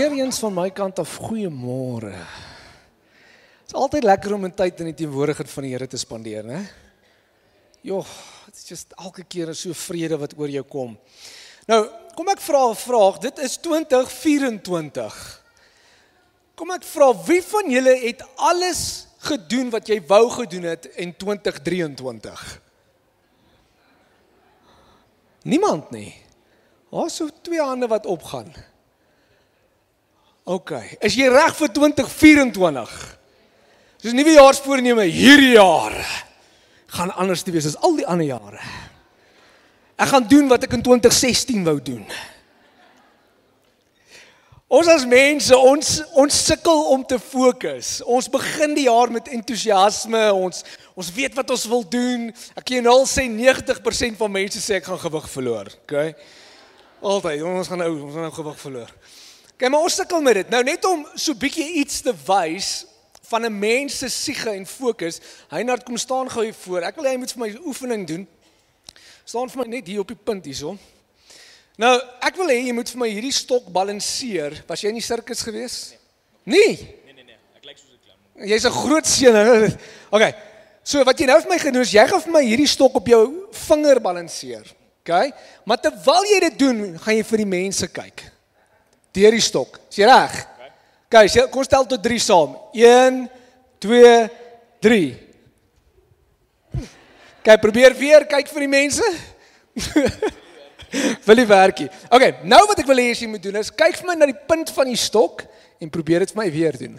Weer eens van my kant af goeiemôre. Dit is altyd lekker om 'n tyd in die teenwoordigheid van die Here te spandeer, né? Jo, dit is just elke keer so vrede wat oor jou kom. Nou, kom ek vra 'n vraag. Dit is 2024. Kom ek vra wie van julle het alles gedoen wat jy wou gedoen het in 2023? Niemand nie. Daar's so twee hande wat opgaan. OK. Is jy reg vir 2024? Dis nuwe jaarsvoorneme hierdie jaar gaan anders te wees as al die ander jare. Ek gaan doen wat ek in 2016 wou doen. Ons as mense, ons ons sukkel om te fokus. Ons begin die jaar met entoesiasme. Ons ons weet wat ons wil doen. Ek kan nou al sê 90% van mense sê ek gaan gewig verloor, okay? Altyd, ons gaan nou ons gaan nou gewig verloor. Kyk maar ons sukkel met dit. Nou net om so bietjie iets te wys van 'n mens se siege en fokus. Heinard kom staan gou hier voor. Ek wil hy moet vir my oefening doen. Staan vir my net hier op die punt hierso. Nou, ek wil hê jy moet vir my hierdie stok balanseer. Was jy in die sirkus gewees? Nee. Nee nee nee, ek lyk soos 'n klam. Jy's 'n groot seun. Okay. So wat jy nou vir my gedoen is jy gaan vir my hierdie stok op jou vinger balanseer. Okay? Maar terwyl jy dit doen, gaan jy vir die mense kyk deur die stok. Is jy reg? OK, so kom stel tot 3 saam. 1 2 3. OK, probeer weer kyk vir die mense. wil jy werkie? OK, nou wat ek wil hê jy moet doen is kyk vir my na die punt van die stok en probeer dit vir my weer doen.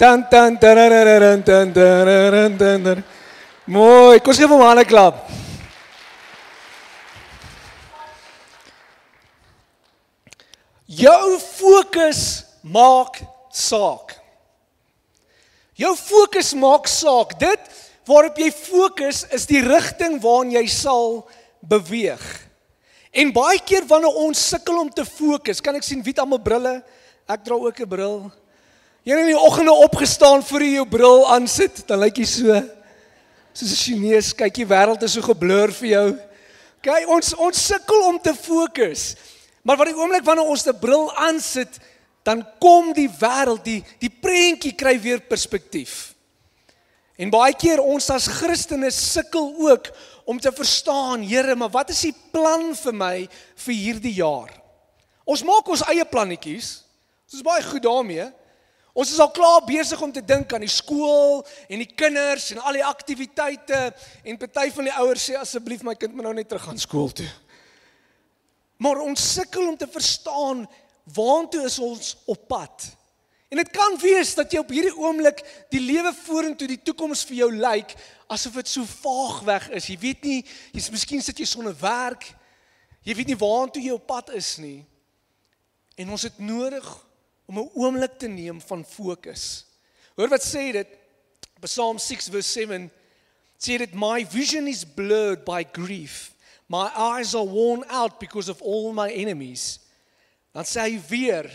Dan dan dan dan dan dan dan. Mooi, kom gee vir my 'n klap. Jou fokus maak saak. Jou fokus maak saak. Dit waarop jy fokus is die rigting waarna jy sal beweeg. En baie keer wanneer ons sukkel om te fokus, kan ek sien wie het almal brille? Ek dra ook 'n bril. Jy het in die oggende opgestaan voor jy jou bril aansit, dan lyk jy so soos 'n Chinees, kyk die wêreld is so geblur vir jou. Kyk, ons ons sukkel om te fokus. Maar wat die oomblik wanneer ons 'n bril aansit, dan kom die wêreld, die die prentjie kry weer perspektief. En baie keer ons as Christene sukkel ook om te verstaan, Here, maar wat is die plan vir my vir hierdie jaar? Ons maak ons eie plannetjies. Ons is baie goed daarmee. Ons is al klaar besig om te dink aan die skool en die kinders en al die aktiwiteite en party van die ouers sê asseblief my kind moet nou net terug gaan skool toe. Maar ons sukkel om te verstaan waantoe is ons op pad. En dit kan wees dat jy op hierdie oomblik die lewe vorentoe, die toekoms vir jou lyk asof dit so vaag weg is. Jy weet nie, jy's miskien sit jy sonder werk. Jy weet nie waantoe jy op pad is nie. En ons het nodig om 'n oomblik te neem van fokus. Hoor wat sê dit? Psalm 6 verse 7 sê dit my vision is blurred by grief. My eyes are worn out because of all my enemies. Dan sê hy weer,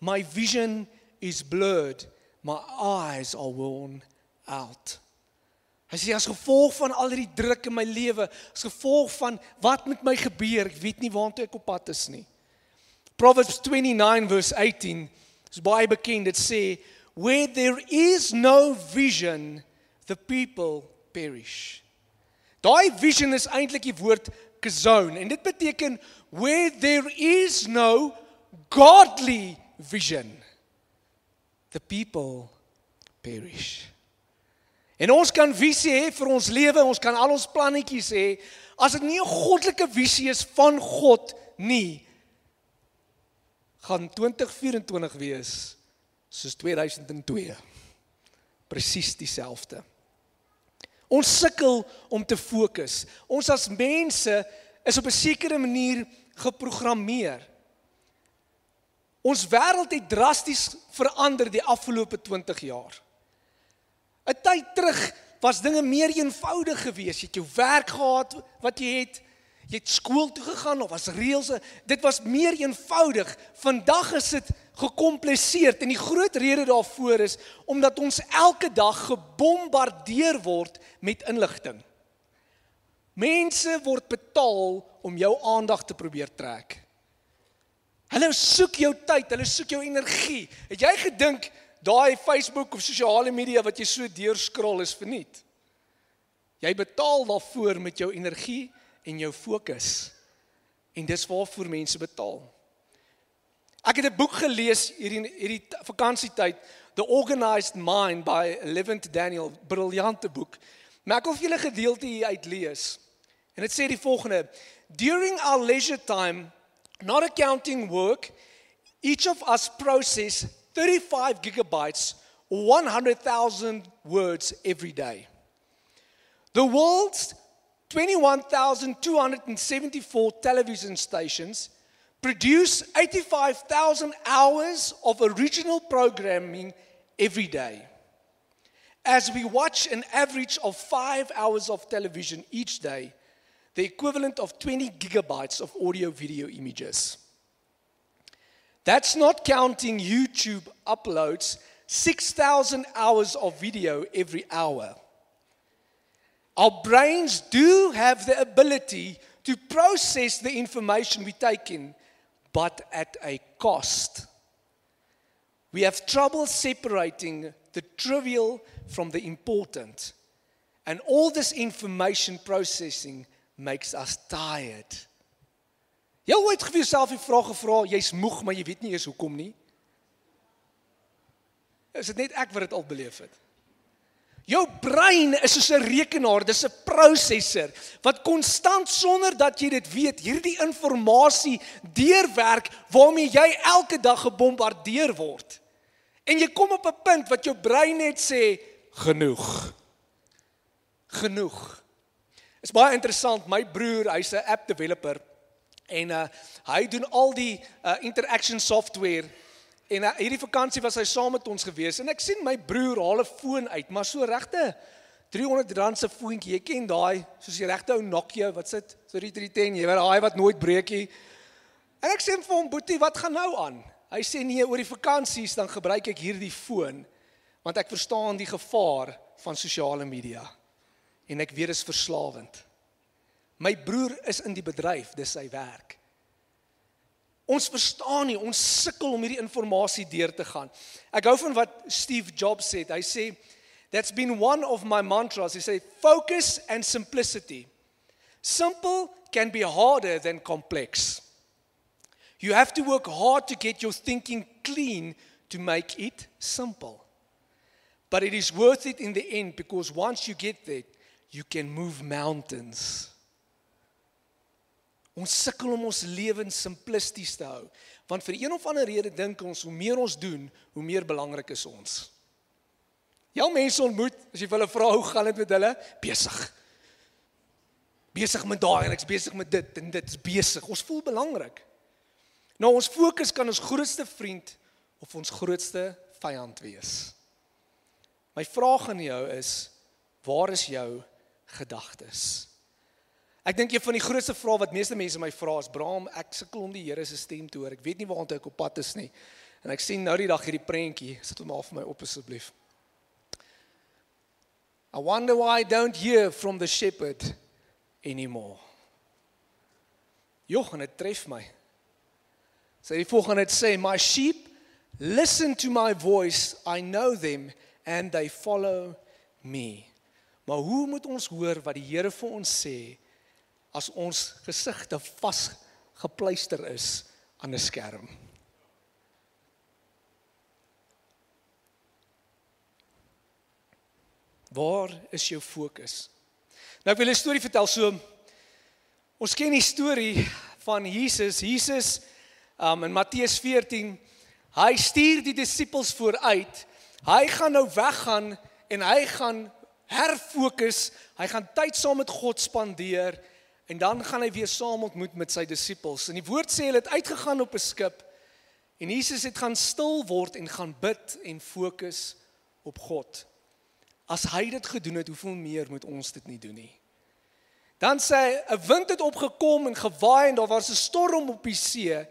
my vision is blurred. My eyes are worn out. Hy sê as gevolg van al die druk in my lewe, as gevolg van wat met my gebeur, ek weet nie waartoe ek op pad is nie. Proverbs 29 verse 18 is baie bekend. Dit sê where there is no vision, the people perish. Daai vision is eintlik die woord zone en dit beteken where there is no godly vision the people perish. En ons kan visie hê vir ons lewe, ons kan al ons plannetjies hê, as dit nie 'n goddelike visie is van God nie, gaan 2024 wees soos 2002. Presies dieselfde. Ons sukkel om te fokus. Ons as mense is op 'n sekere manier geprogrammeer. Ons wêreld het drasties verander die afgelope 20 jaar. 'n Tyd terug was dinge meer eenvoudig geweest. Jy het jou werk gehad wat jy het. Jy het skool toe gegaan of was reëls. Dit was meer eenvoudig. Vandag is dit gekompliseerd en die groot rede daarvoor is omdat ons elke dag gebombardeer word met inligting. Mense word betaal om jou aandag te probeer trek. Hulle soek jou tyd, hulle soek jou energie. Het jy gedink daai Facebook of sosiale media wat jy so deurskrol is verniet? Jy betaal daarvoor met jou energie en jou fokus. En dis waarvoor mense betaal. Ek het 'n boek gelees hierdie hierdie vakansietyd, The Organized Mind by Levent Daniel, briljante boek. Maar ek wil vir julle gedeelte hier uitlees. En dit sê die volgende: During our leisure time, not accounting work, each of us process 35 gigabytes or 100,000 words every day. The world's 21,274 television stations produce 85,000 hours of original programming every day. As we watch an average of five hours of television each day, the equivalent of 20 gigabytes of audio video images. That's not counting YouTube uploads 6,000 hours of video every hour. Our brains do have the ability to process the information we take in, but at a cost. We have trouble separating the trivial from the important. And all this information processing makes us tired. Jy het vir jouself die vraag gevra, jy's moeg, maar jy weet nie eers hoekom nie? Is dit net ek wat dit al beleef het? Jou brein is soos 'n rekenaar, dis 'n prosesser wat konstant sonder dat jy dit weet, hierdie inligting deurwerk waarmee jy elke dag gebombardeer word. En jy kom op 'n punt wat jou brein net sê genoeg. Genoeg. Is baie interessant, my broer, hy's 'n app developer en uh hy doen al die uh interaction software En uh, hierdie vakansie was hy saam met ons gewees en ek sien my broer haal 'n foon uit, maar so regte 300 rand se foontjie. Jy ken daai, soos die regte ou Nokia wat sit, so die 310, jy weet daai wat nooit breek nie. En ek sê vir hom, "Boetie, wat gaan nou aan?" Hy sê, "Nee, oor die vakansies dan gebruik ek hierdie foon want ek verstaan die gevaar van sosiale media en ek weet dit is verslawend." My broer is in die bedryf, dis sy werk. Ons verstaan nie, ons sukkel om hierdie inligting deur te gaan. Ek hou van wat Steve Jobs sê. Hy sê that's been one of my mantras. He say focus and simplicity. Simple can be harder than complex. You have to work hard to get your thinking clean to make it simple. But it is worth it in the end because once you get there, you can move mountains. Ons sukkel om ons lewens simplisties te hou. Want vir een of ander rede dink ons hoe meer ons doen, hoe meer belangrik is ons. Jou mense ontmoet, as jy hulle vra hoe gaan dit met hulle? Besig. Besig met daai en ek's besig met dit en dit is besig. Ons voel belangrik. Nou ons fokus kan ons grootste vriend of ons grootste vyand wees. My vraag aan jou is, waar is jou gedagtes? Ek dink een van die grootste vrae wat meeste mense my vra is, "Bram, ek sukkel om die Here se stem te hoor. Ek weet nie waartoe ek op pad is nie." En ek sien nou die dag hierdie prentjie, sit hom af vir my op asseblief. I wonder why I don't hear from the shepherd anymore. Johan het tref my. Sy die volgende het sê, "My sheep listen to my voice. I know them and they follow me." Maar hoe moet ons hoor wat die Here vir ons sê? As ons gesigte vasgepluister is aan 'n skerm. Waar is jou fokus? Nou ek wil 'n storie vertel so. Ons ken die storie van Jesus. Jesus um in Matteus 14, hy stuur die disippels vooruit. Hy gaan nou weggaan en hy gaan herfokus. Hy gaan tyd saam met God spandeer En dan gaan hy weer saam ontmoet met sy disippels. En die woord sê hulle het uitgegaan op 'n skip en Jesus het gaan stil word en gaan bid en fokus op God. As hy dit gedoen het, hoeveel meer moet ons dit nie doen nie? Dan sê hy 'n wind het opgekom en gewaai en daar was 'n storm op die see.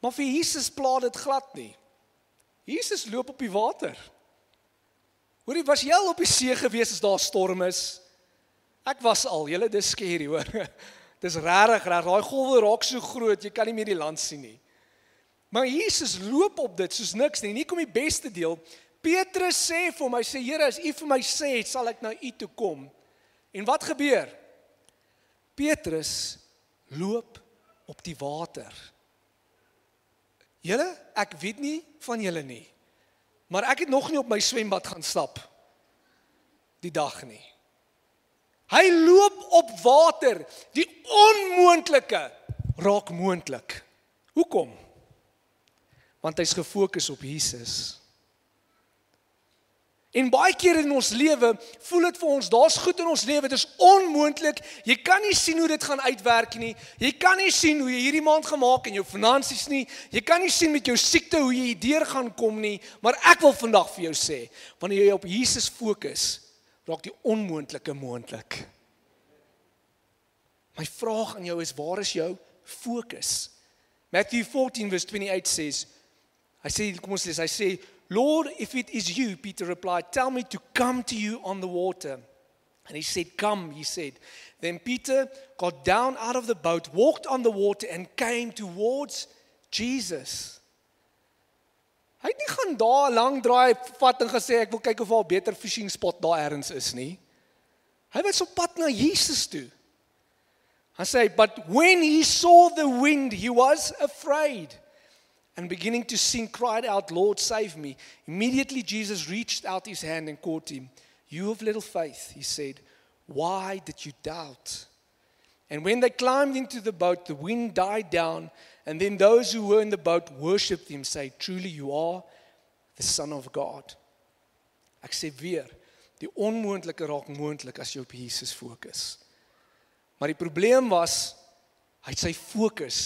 Maar vir Jesus pla dit glad nie. Jesus loop op die water. Hoorie, was jy al op die see gewees as daar storm is? Ek was al, julle dis skerry hoor. Dis regtig reg. Daai golwe raak so groot, jy kan nie meer die land sien nie. Maar Jesus loop op dit soos niks nie. Nie kom die beste deel. Petrus sê vir hom, hy sê Here, as U vir my sê, sal ek na U toe kom. En wat gebeur? Petrus loop op die water. Julle, ek weet nie van julle nie. Maar ek het nog nie op my swembad gaan stap die dag nie. Hy loop op water. Die onmoontlike raak moontlik. Hoekom? Want hy's gefokus op Jesus. En baie keer in ons lewe voel dit vir ons, daar's goed in ons lewe, dit is onmoontlik. Jy kan nie sien hoe dit gaan uitwerk nie. Jy kan nie sien hoe jy hierdie maand gemaak en jou finansies nie. Jy kan nie sien met jou siekte hoe jy hierdeur gaan kom nie, maar ek wil vandag vir jou sê, wanneer jy op Jesus fokus, raak die onmoontlike moontlik. My vraag aan jou is, waar is jou fokus? Matthew 14 verse 28 says, hy sê kom ons lees, hy sê Lord, if it is you, Peter replied, tell me to come to you on the water. And he said, Come, he said. Then Peter got down out of the boat, walked on the water, and came towards Jesus. Hy het nie gaan daar lank draai vat en gesê ek wil kyk of daar 'n beter fishing spot daar ergens is nie. Hy was op pad na Jesus toe. Hy sê, "But when he saw the wind, he was afraid." and beginning to sink, cried out, Lord, save me. Immediately, Jesus reached out his hand and caught him. You of little faith, he said, why did you doubt? And when they climbed into the boat, the wind died down, and then those who were in the boat worshipped him, saying, Truly, you are the Son of God. Ek sê weer, die onmoontlike raak moontlik as jy op Jesus fokus. Maar die probleem was hy het sy fokus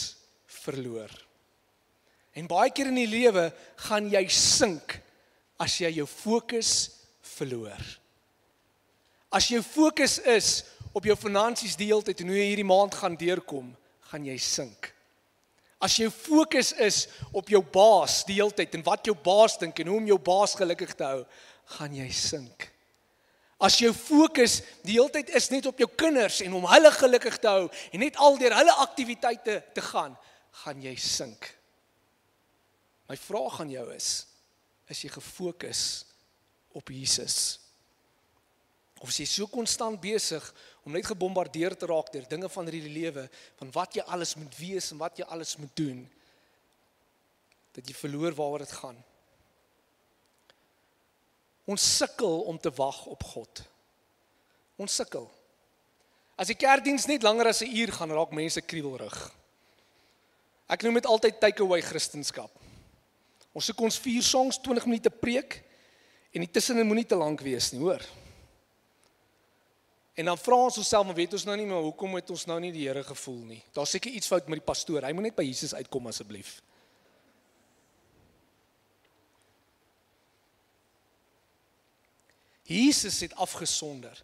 verloor. En baie keer in die lewe gaan jy sink as jy jou fokus verloor. As jou fokus is op jou finansies die hele tyd en hoe jy hierdie maand gaan deurkom, gaan jy sink. As jou fokus is op jou baas die hele tyd en wat jou baas dink en hoe om jou baas gelukkig te hou, gaan jy sink. As jou fokus die hele tyd is net op jou kinders en om hulle gelukkig te hou en net al deur hulle aktiwiteite te gaan, gaan jy sink. My vraag aan jou is: is jy gefokus op Jesus? Of is jy so konstant besig om net gebombardeer te raak deur dinge van hierdie lewe, van wat jy alles moet wees en wat jy alles moet doen, dat jy verloor waaroor dit gaan? Ons sukkel om te wag op God. Ons sukkel. As die kerkdiens net langer as 'n uur gaan, raak mense kriebelrig. Ek noem dit altyd takeaway Christendom. Ons soek ons vier songs 20 minute preek en die tussenin moenie te lank wees nie, hoor. En dan vra ons onsself, maar weet ons nou nie maar hoekom het ons nou nie die Here gevoel nie? Daar's seker iets fout met die pastoor. Hy moet net by Jesus uitkom asseblief. Jesus het afgesonder.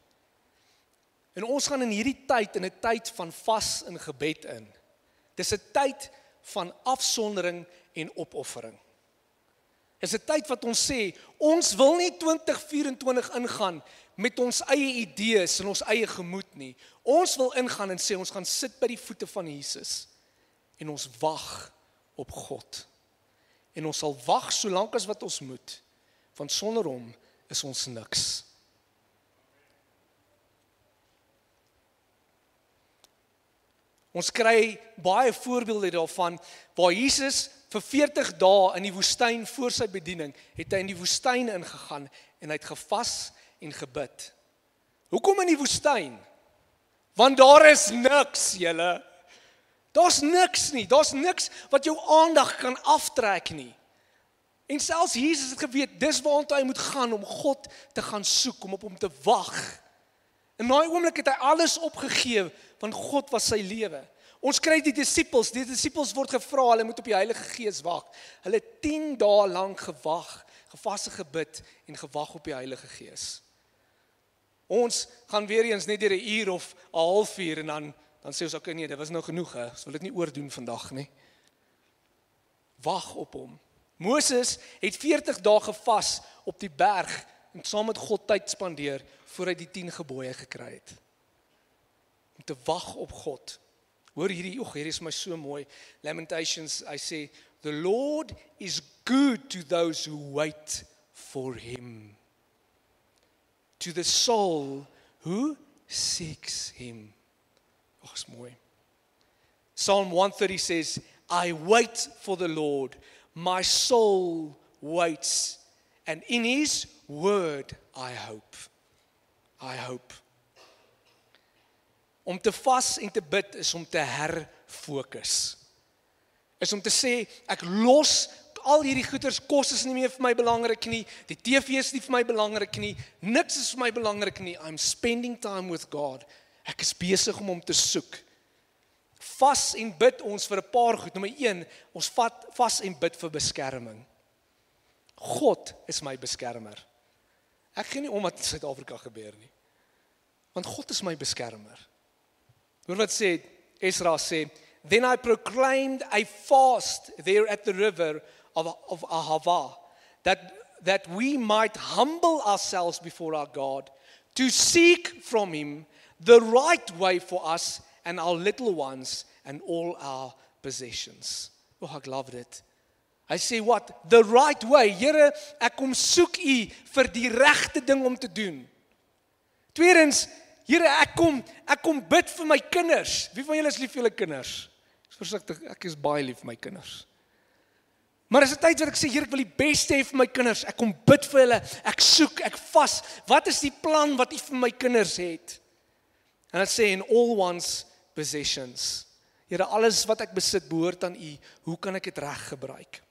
En ons gaan in hierdie tyd in 'n tyd van vas en gebed in. Dis 'n tyd van afsondering en opoffering is 'n tyd wat ons sê ons wil nie 2024 ingaan met ons eie idees en ons eie gemoed nie. Ons wil ingaan en sê ons gaan sit by die voete van Jesus en ons wag op God. En ons sal wag solank as wat ons moet want sonder hom is ons niks. Ons kry baie voorbeelde daarvan waar Jesus vir 40 dae in die woestyn voor sy bediening het hy in die woestyn ingegaan en hy het gevas en gebid. Hoekom in die woestyn? Want daar is niks, julle. Daar's niks nie. Daar's niks wat jou aandag kan aftrek nie. En selfs Jesus het geweet dis waartoe hy moet gaan om God te gaan soek, om op hom te wag. In daai oomblik het hy alles opgegee want God was sy lewe. Ons kry die disippels, die disippels word gevra, hulle moet op die Heilige Gees wag. Hulle 10 dae lank gewag, gevasse gebid en gewag op die Heilige Gees. Ons gaan weer eens net deur 'n uur of 'n halfuur en dan dan sê ons okay nee, dit was nou genoeg hè. Ons wil dit nie oordoen vandag nie. Wag op hom. Moses het 40 dae gevas op die berg en saam met God tyd spandeer voordat hy die 10 gebooie gekry het. Om te wag op God Hoor hierdie, oeg, hierdie is my so mooi. Lamentations, I say, the Lord is good to those who wait for him. To the soul who seeks him. Ag, is mooi. Psalm 130 says, I wait for the Lord. My soul waits, and in his word I hope. I hope. Om te vas en te bid is om te herfokus. Is om te sê ek los al hierdie goeders kos is nie meer vir my belangrik nie. Die TV is nie vir my belangrik nie. Niks is vir my belangrik nie. I'm spending time with God. Ek is besig om hom te soek. Vas en bid ons vir 'n paar goed. Nommer 1, ons vat vas en bid vir beskerming. God is my beskermer. Ek gee nie om wat in Suid-Afrika gebeur nie. Want God is my beskermer. Hoor wat sê Esra sê, "Then I proclaimed a fast there at the river of of Ahava that that we might humble ourselves before our God to seek from him the right way for us and our little ones and all our possessions." Oh, ek love dit. Hy sê wat? The right way. Here, ek kom soek U vir die regte ding om te doen. Tweedens, Here, ek kom ek kom bid vir my kinders. Wie van julle is lief vir julle kinders? Ek is versigtig, ek is baie lief vir my kinders. Maar as dit tyd wat ek sê Here, ek wil die beste hê vir my kinders. Ek kom bid vir hulle. Ek soek, ek vas. Wat is die plan wat U vir my kinders het? En dit sê in all one's possessions. Here, alles wat ek besit behoort aan U. Hoe kan ek dit reg gebruik?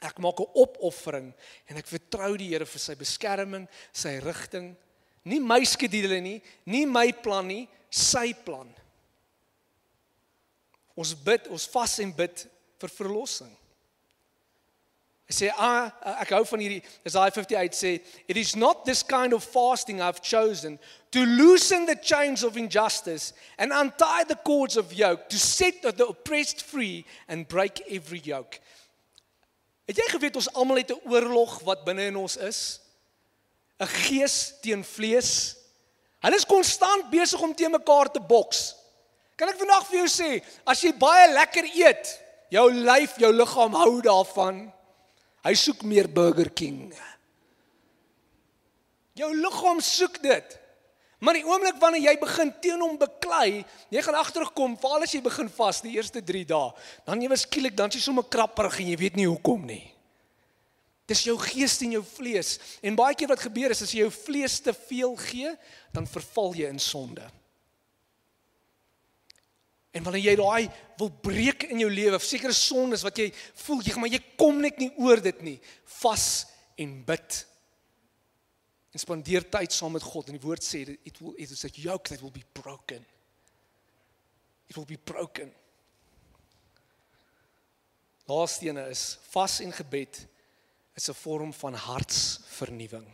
Ek maak 'n opoffering en ek vertrou die Here vir sy beskerming, sy rigting. Nie my skedule nie, nie my plan nie, sy plan. Ons bid, ons vas en bid vir verlossing. Hy sê ah, ek hou van hierdie Isaiah 58 sê it is not this kind of fasting I've chosen to loosen the chains of injustice and untie the cords of yoke to set the oppressed free and break every yoke. Het jy geweet ons almal het 'n oorlog wat binne in ons is? 'n Gees teen vlees. Hulle is konstant besig om teen mekaar te boks. Kan ek vandag vir jou sê, as jy baie lekker eet, jou lyf, jou liggaam hou daarvan. Hy soek meer Burger King. Jou liggaam soek dit. Maar die oomblik wanneer jy begin teen hom beklei, jy gaan agterkom, veral as jy begin vas die eerste 3 dae, dan jy skielik dan jy sommer krapperig en jy weet nie hoekom nie. Dis jou gees en jou vlees. En baie keer wat gebeur is as jy jou vlees te veel gee, dan verval jy in sonde. En wanneer jy daai wil breek in jou lewe, sekere sondes wat jy voel, jy maar jy kom net nie oor dit nie, vas en bid. En spandeer tyd saam met God. En die woord sê it will it is a yoke that will be broken. It will be broken. Laastene is vas en gebed is 'n vorm van hartsvernuwing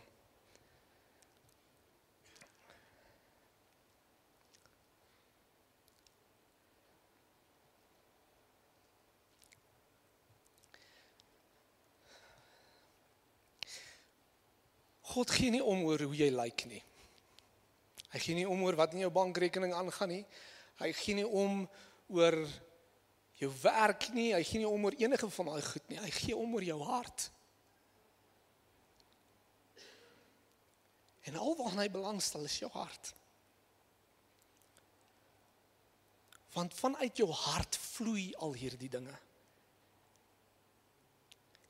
God gee nie om oor hoe jy lyk nie. Hy gee nie om oor wat in jou bankrekening aangaan nie. Hy gee nie om oor jou werk nie. Hy gee nie om oor enige van daai goed nie. Hy gee om oor jou hart. En alwaar hy belangstel is jou hart. Want vanuit jou hart vloei al hierdie dinge.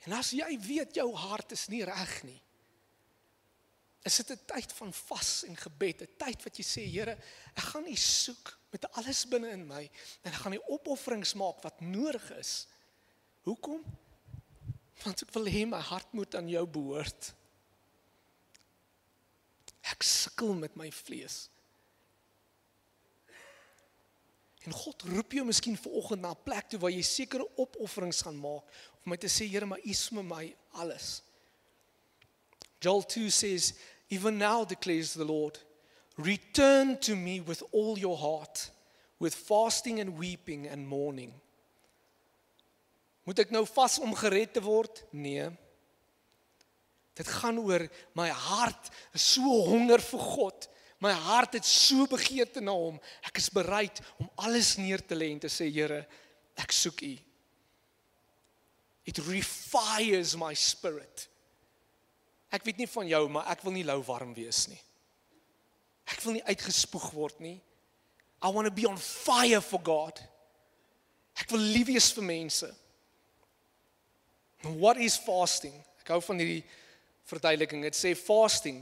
En as jy weet jou hart is nie reg nie, is dit 'n tyd van vas en gebed, 'n tyd wat jy sê Here, ek gaan U soek met alles binne in my en ek gaan die opofferings maak wat nodig is. Hoekom? Want ek wil hê my hart moet aan jou behoort. Ek sukkel met my vlees. En God roep jou miskien vanoggend na 'n plek toe waar jy sekere opofferings gaan maak om my te sê Here, maar U is met my alles. Joel 2 says Even now declares the Lord, return to me with all your heart, with fasting and weeping and mourning. Moet ek nou vas om gered te word? Nee. Dit gaan oor my hart is so honger vir God. My hart het so begeerte na hom. Ek is bereid om alles neer te lê en te sê Here, ek soek U. It refires my spirit. Ek weet nie van jou, maar ek wil nie lou warm wees nie. Ek wil nie uitgespoeg word nie. I want to be on fire for God. Ek wil lief wees vir mense. What is fasting? Ek hou van hierdie verduideliking. Dit sê fasting.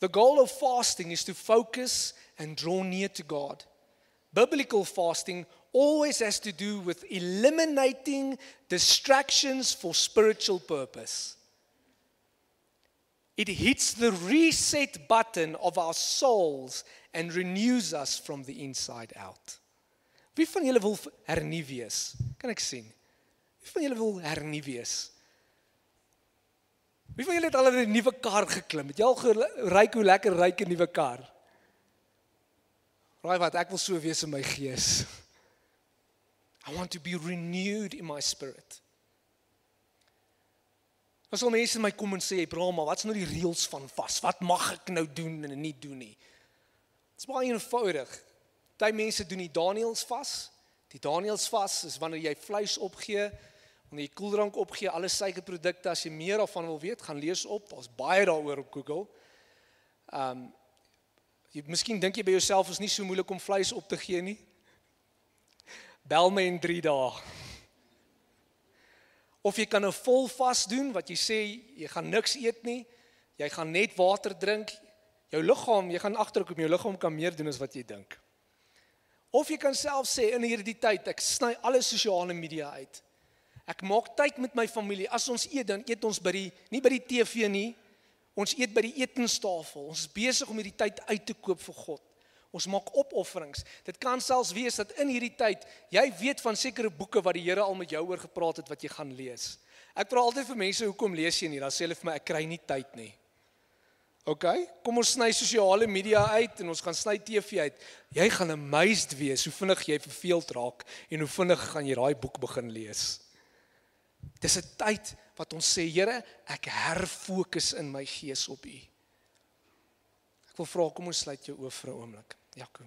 The goal of fasting is to focus and draw near to God. Biblical fasting always has to do with eliminating distractions for spiritual purpose. It hits the reset button of our souls and renews us from the inside out. Wie van julle wil hernie wees? Kan ek sien? Wie van julle wil hernie wees? Wie van julle het al 'n nuwe kar geklim? Het jy al geryk hoe lekker ryk 'n nuwe kar? Raai wat, ek wil so wees in my gees. I want to be renewed in my spirit. As al mense my kom en sê, "Bra, maar wat's nou die reëls van vas? Wat mag ek nou doen en nie doen nie?" Dit's baie eenvoudig. Party mense doen die Daniels vas. Die Daniels vas is wanneer jy vleis opgee, wanneer jy koeldrank opgee, alle suikerprodukte, as jy meer daarvan wil weet, gaan lees op. Daar's baie daaroor op Google. Um jy miskien dink jy by jouself is nie so moeilik om vleis op te gee nie. Bel my in 3 dae. Of jy kan 'n vol vas doen wat jy sê jy gaan niks eet nie. Jy gaan net water drink. Jou liggaam, jy gaan agterkom jou liggaam kan meer doen as wat jy dink. Of jy kan self sê in hierdie tyd ek sny alle sosiale media uit. Ek maak tyd met my familie. As ons eet dan eet ons by die nie by die TV nie. Ons eet by die etenstafel. Ons is besig om hierdie tyd uit te koop vir God. Ons maak opofferings. Dit kan selfs wees dat in hierdie tyd jy weet van sekere boeke wat die Here al met jou oor gepraat het wat jy gaan lees. Ek vra altyd vir mense hoekom lees jy nie? Dan sê hulle vir my ek kry nie tyd nie. OK, kom ons sny sosiale media uit en ons gaan sny TV uit. Jy gaan amazed wees hoe vinnig jy verveeld raak en hoe vinnig gaan jy daai boek begin lees. Dis 'n tyd wat ons sê Here, ek herfokus in my gees op U. Ek wil vra kom ons sluit jou oë vir 'n oomblik. Jaco.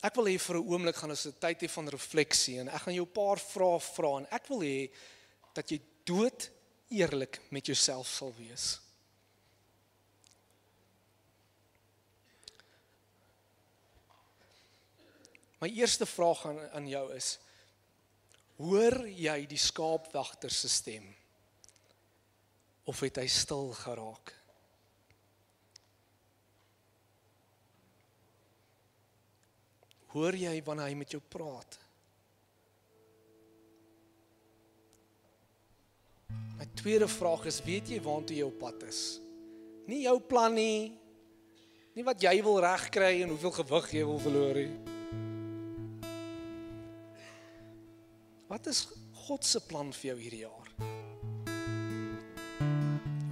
Ek wil hê vir 'n oomblik gaan ons 'n tyd hê van refleksie en ek gaan jou 'n paar vrae vra en ek wil hê dat jy dood eerlik met jouself sal wees. My eerste vraag aan aan jou is: Hoor jy die skaapwagter se stem? Of het hy stil geraak? Hoor jy wanneer hy met jou praat? My tweede vraag is, weet jy waartoe jy op pad is? Nie jou plan nie. Nie wat jy wil regkry en hoeveel gewig jy wil verloor nie. Wat is God se plan vir jou hierdie jaar?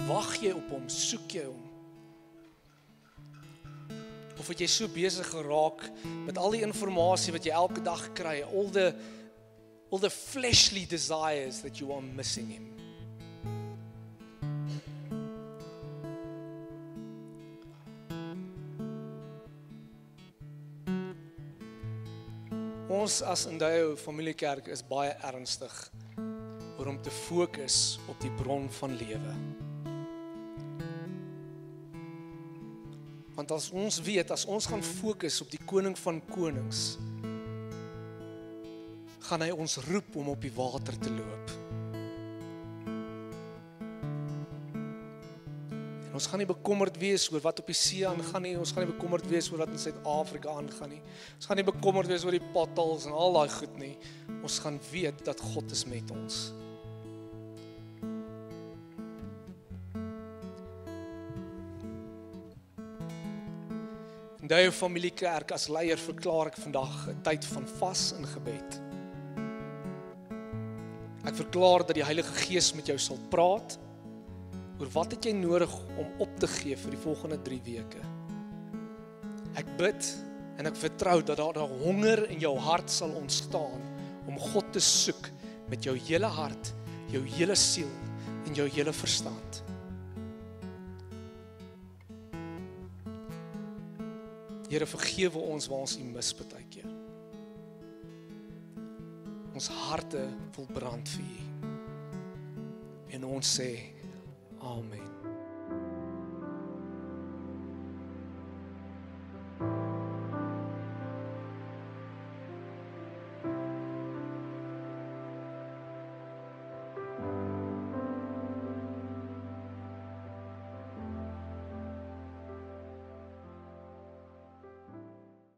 Wag jy op hom? Soek jy hom? Of het jy so besig geraak met al die inligting wat jy elke dag kry, all the all the fleshly desires that you are missing him? Ons as Indeo Familiekerk is baie ernstig oor om te fokus op die bron van lewe. Want as ons weet as ons gaan fokus op die koning van konings, gaan hy ons roep om op die water te loop. Ons gaan nie bekommerd wees oor wat op die see aangaan nie, ons gaan nie bekommerd wees oor wat in Suid-Afrika aangaan nie. Ons gaan nie bekommerd wees oor die potholes en al daai goed nie. Ons gaan weet dat God is met ons. In daai familiekerk as leier verklaar ek vandag 'n tyd van vas en gebed. Ek verklaar dat die Heilige Gees met jou sal praat oor wat het jy nodig om op te gee vir die volgende 3 weke. Ek bid en ek vertrou dat daar 'n honger in jou hart sal ontstaan om God te soek met jou hele hart, jou hele siel en jou hele verstand. Here vergewe ons waar ons U mis baie keer. Ons harte wil brand vir U. En ons sê Amen.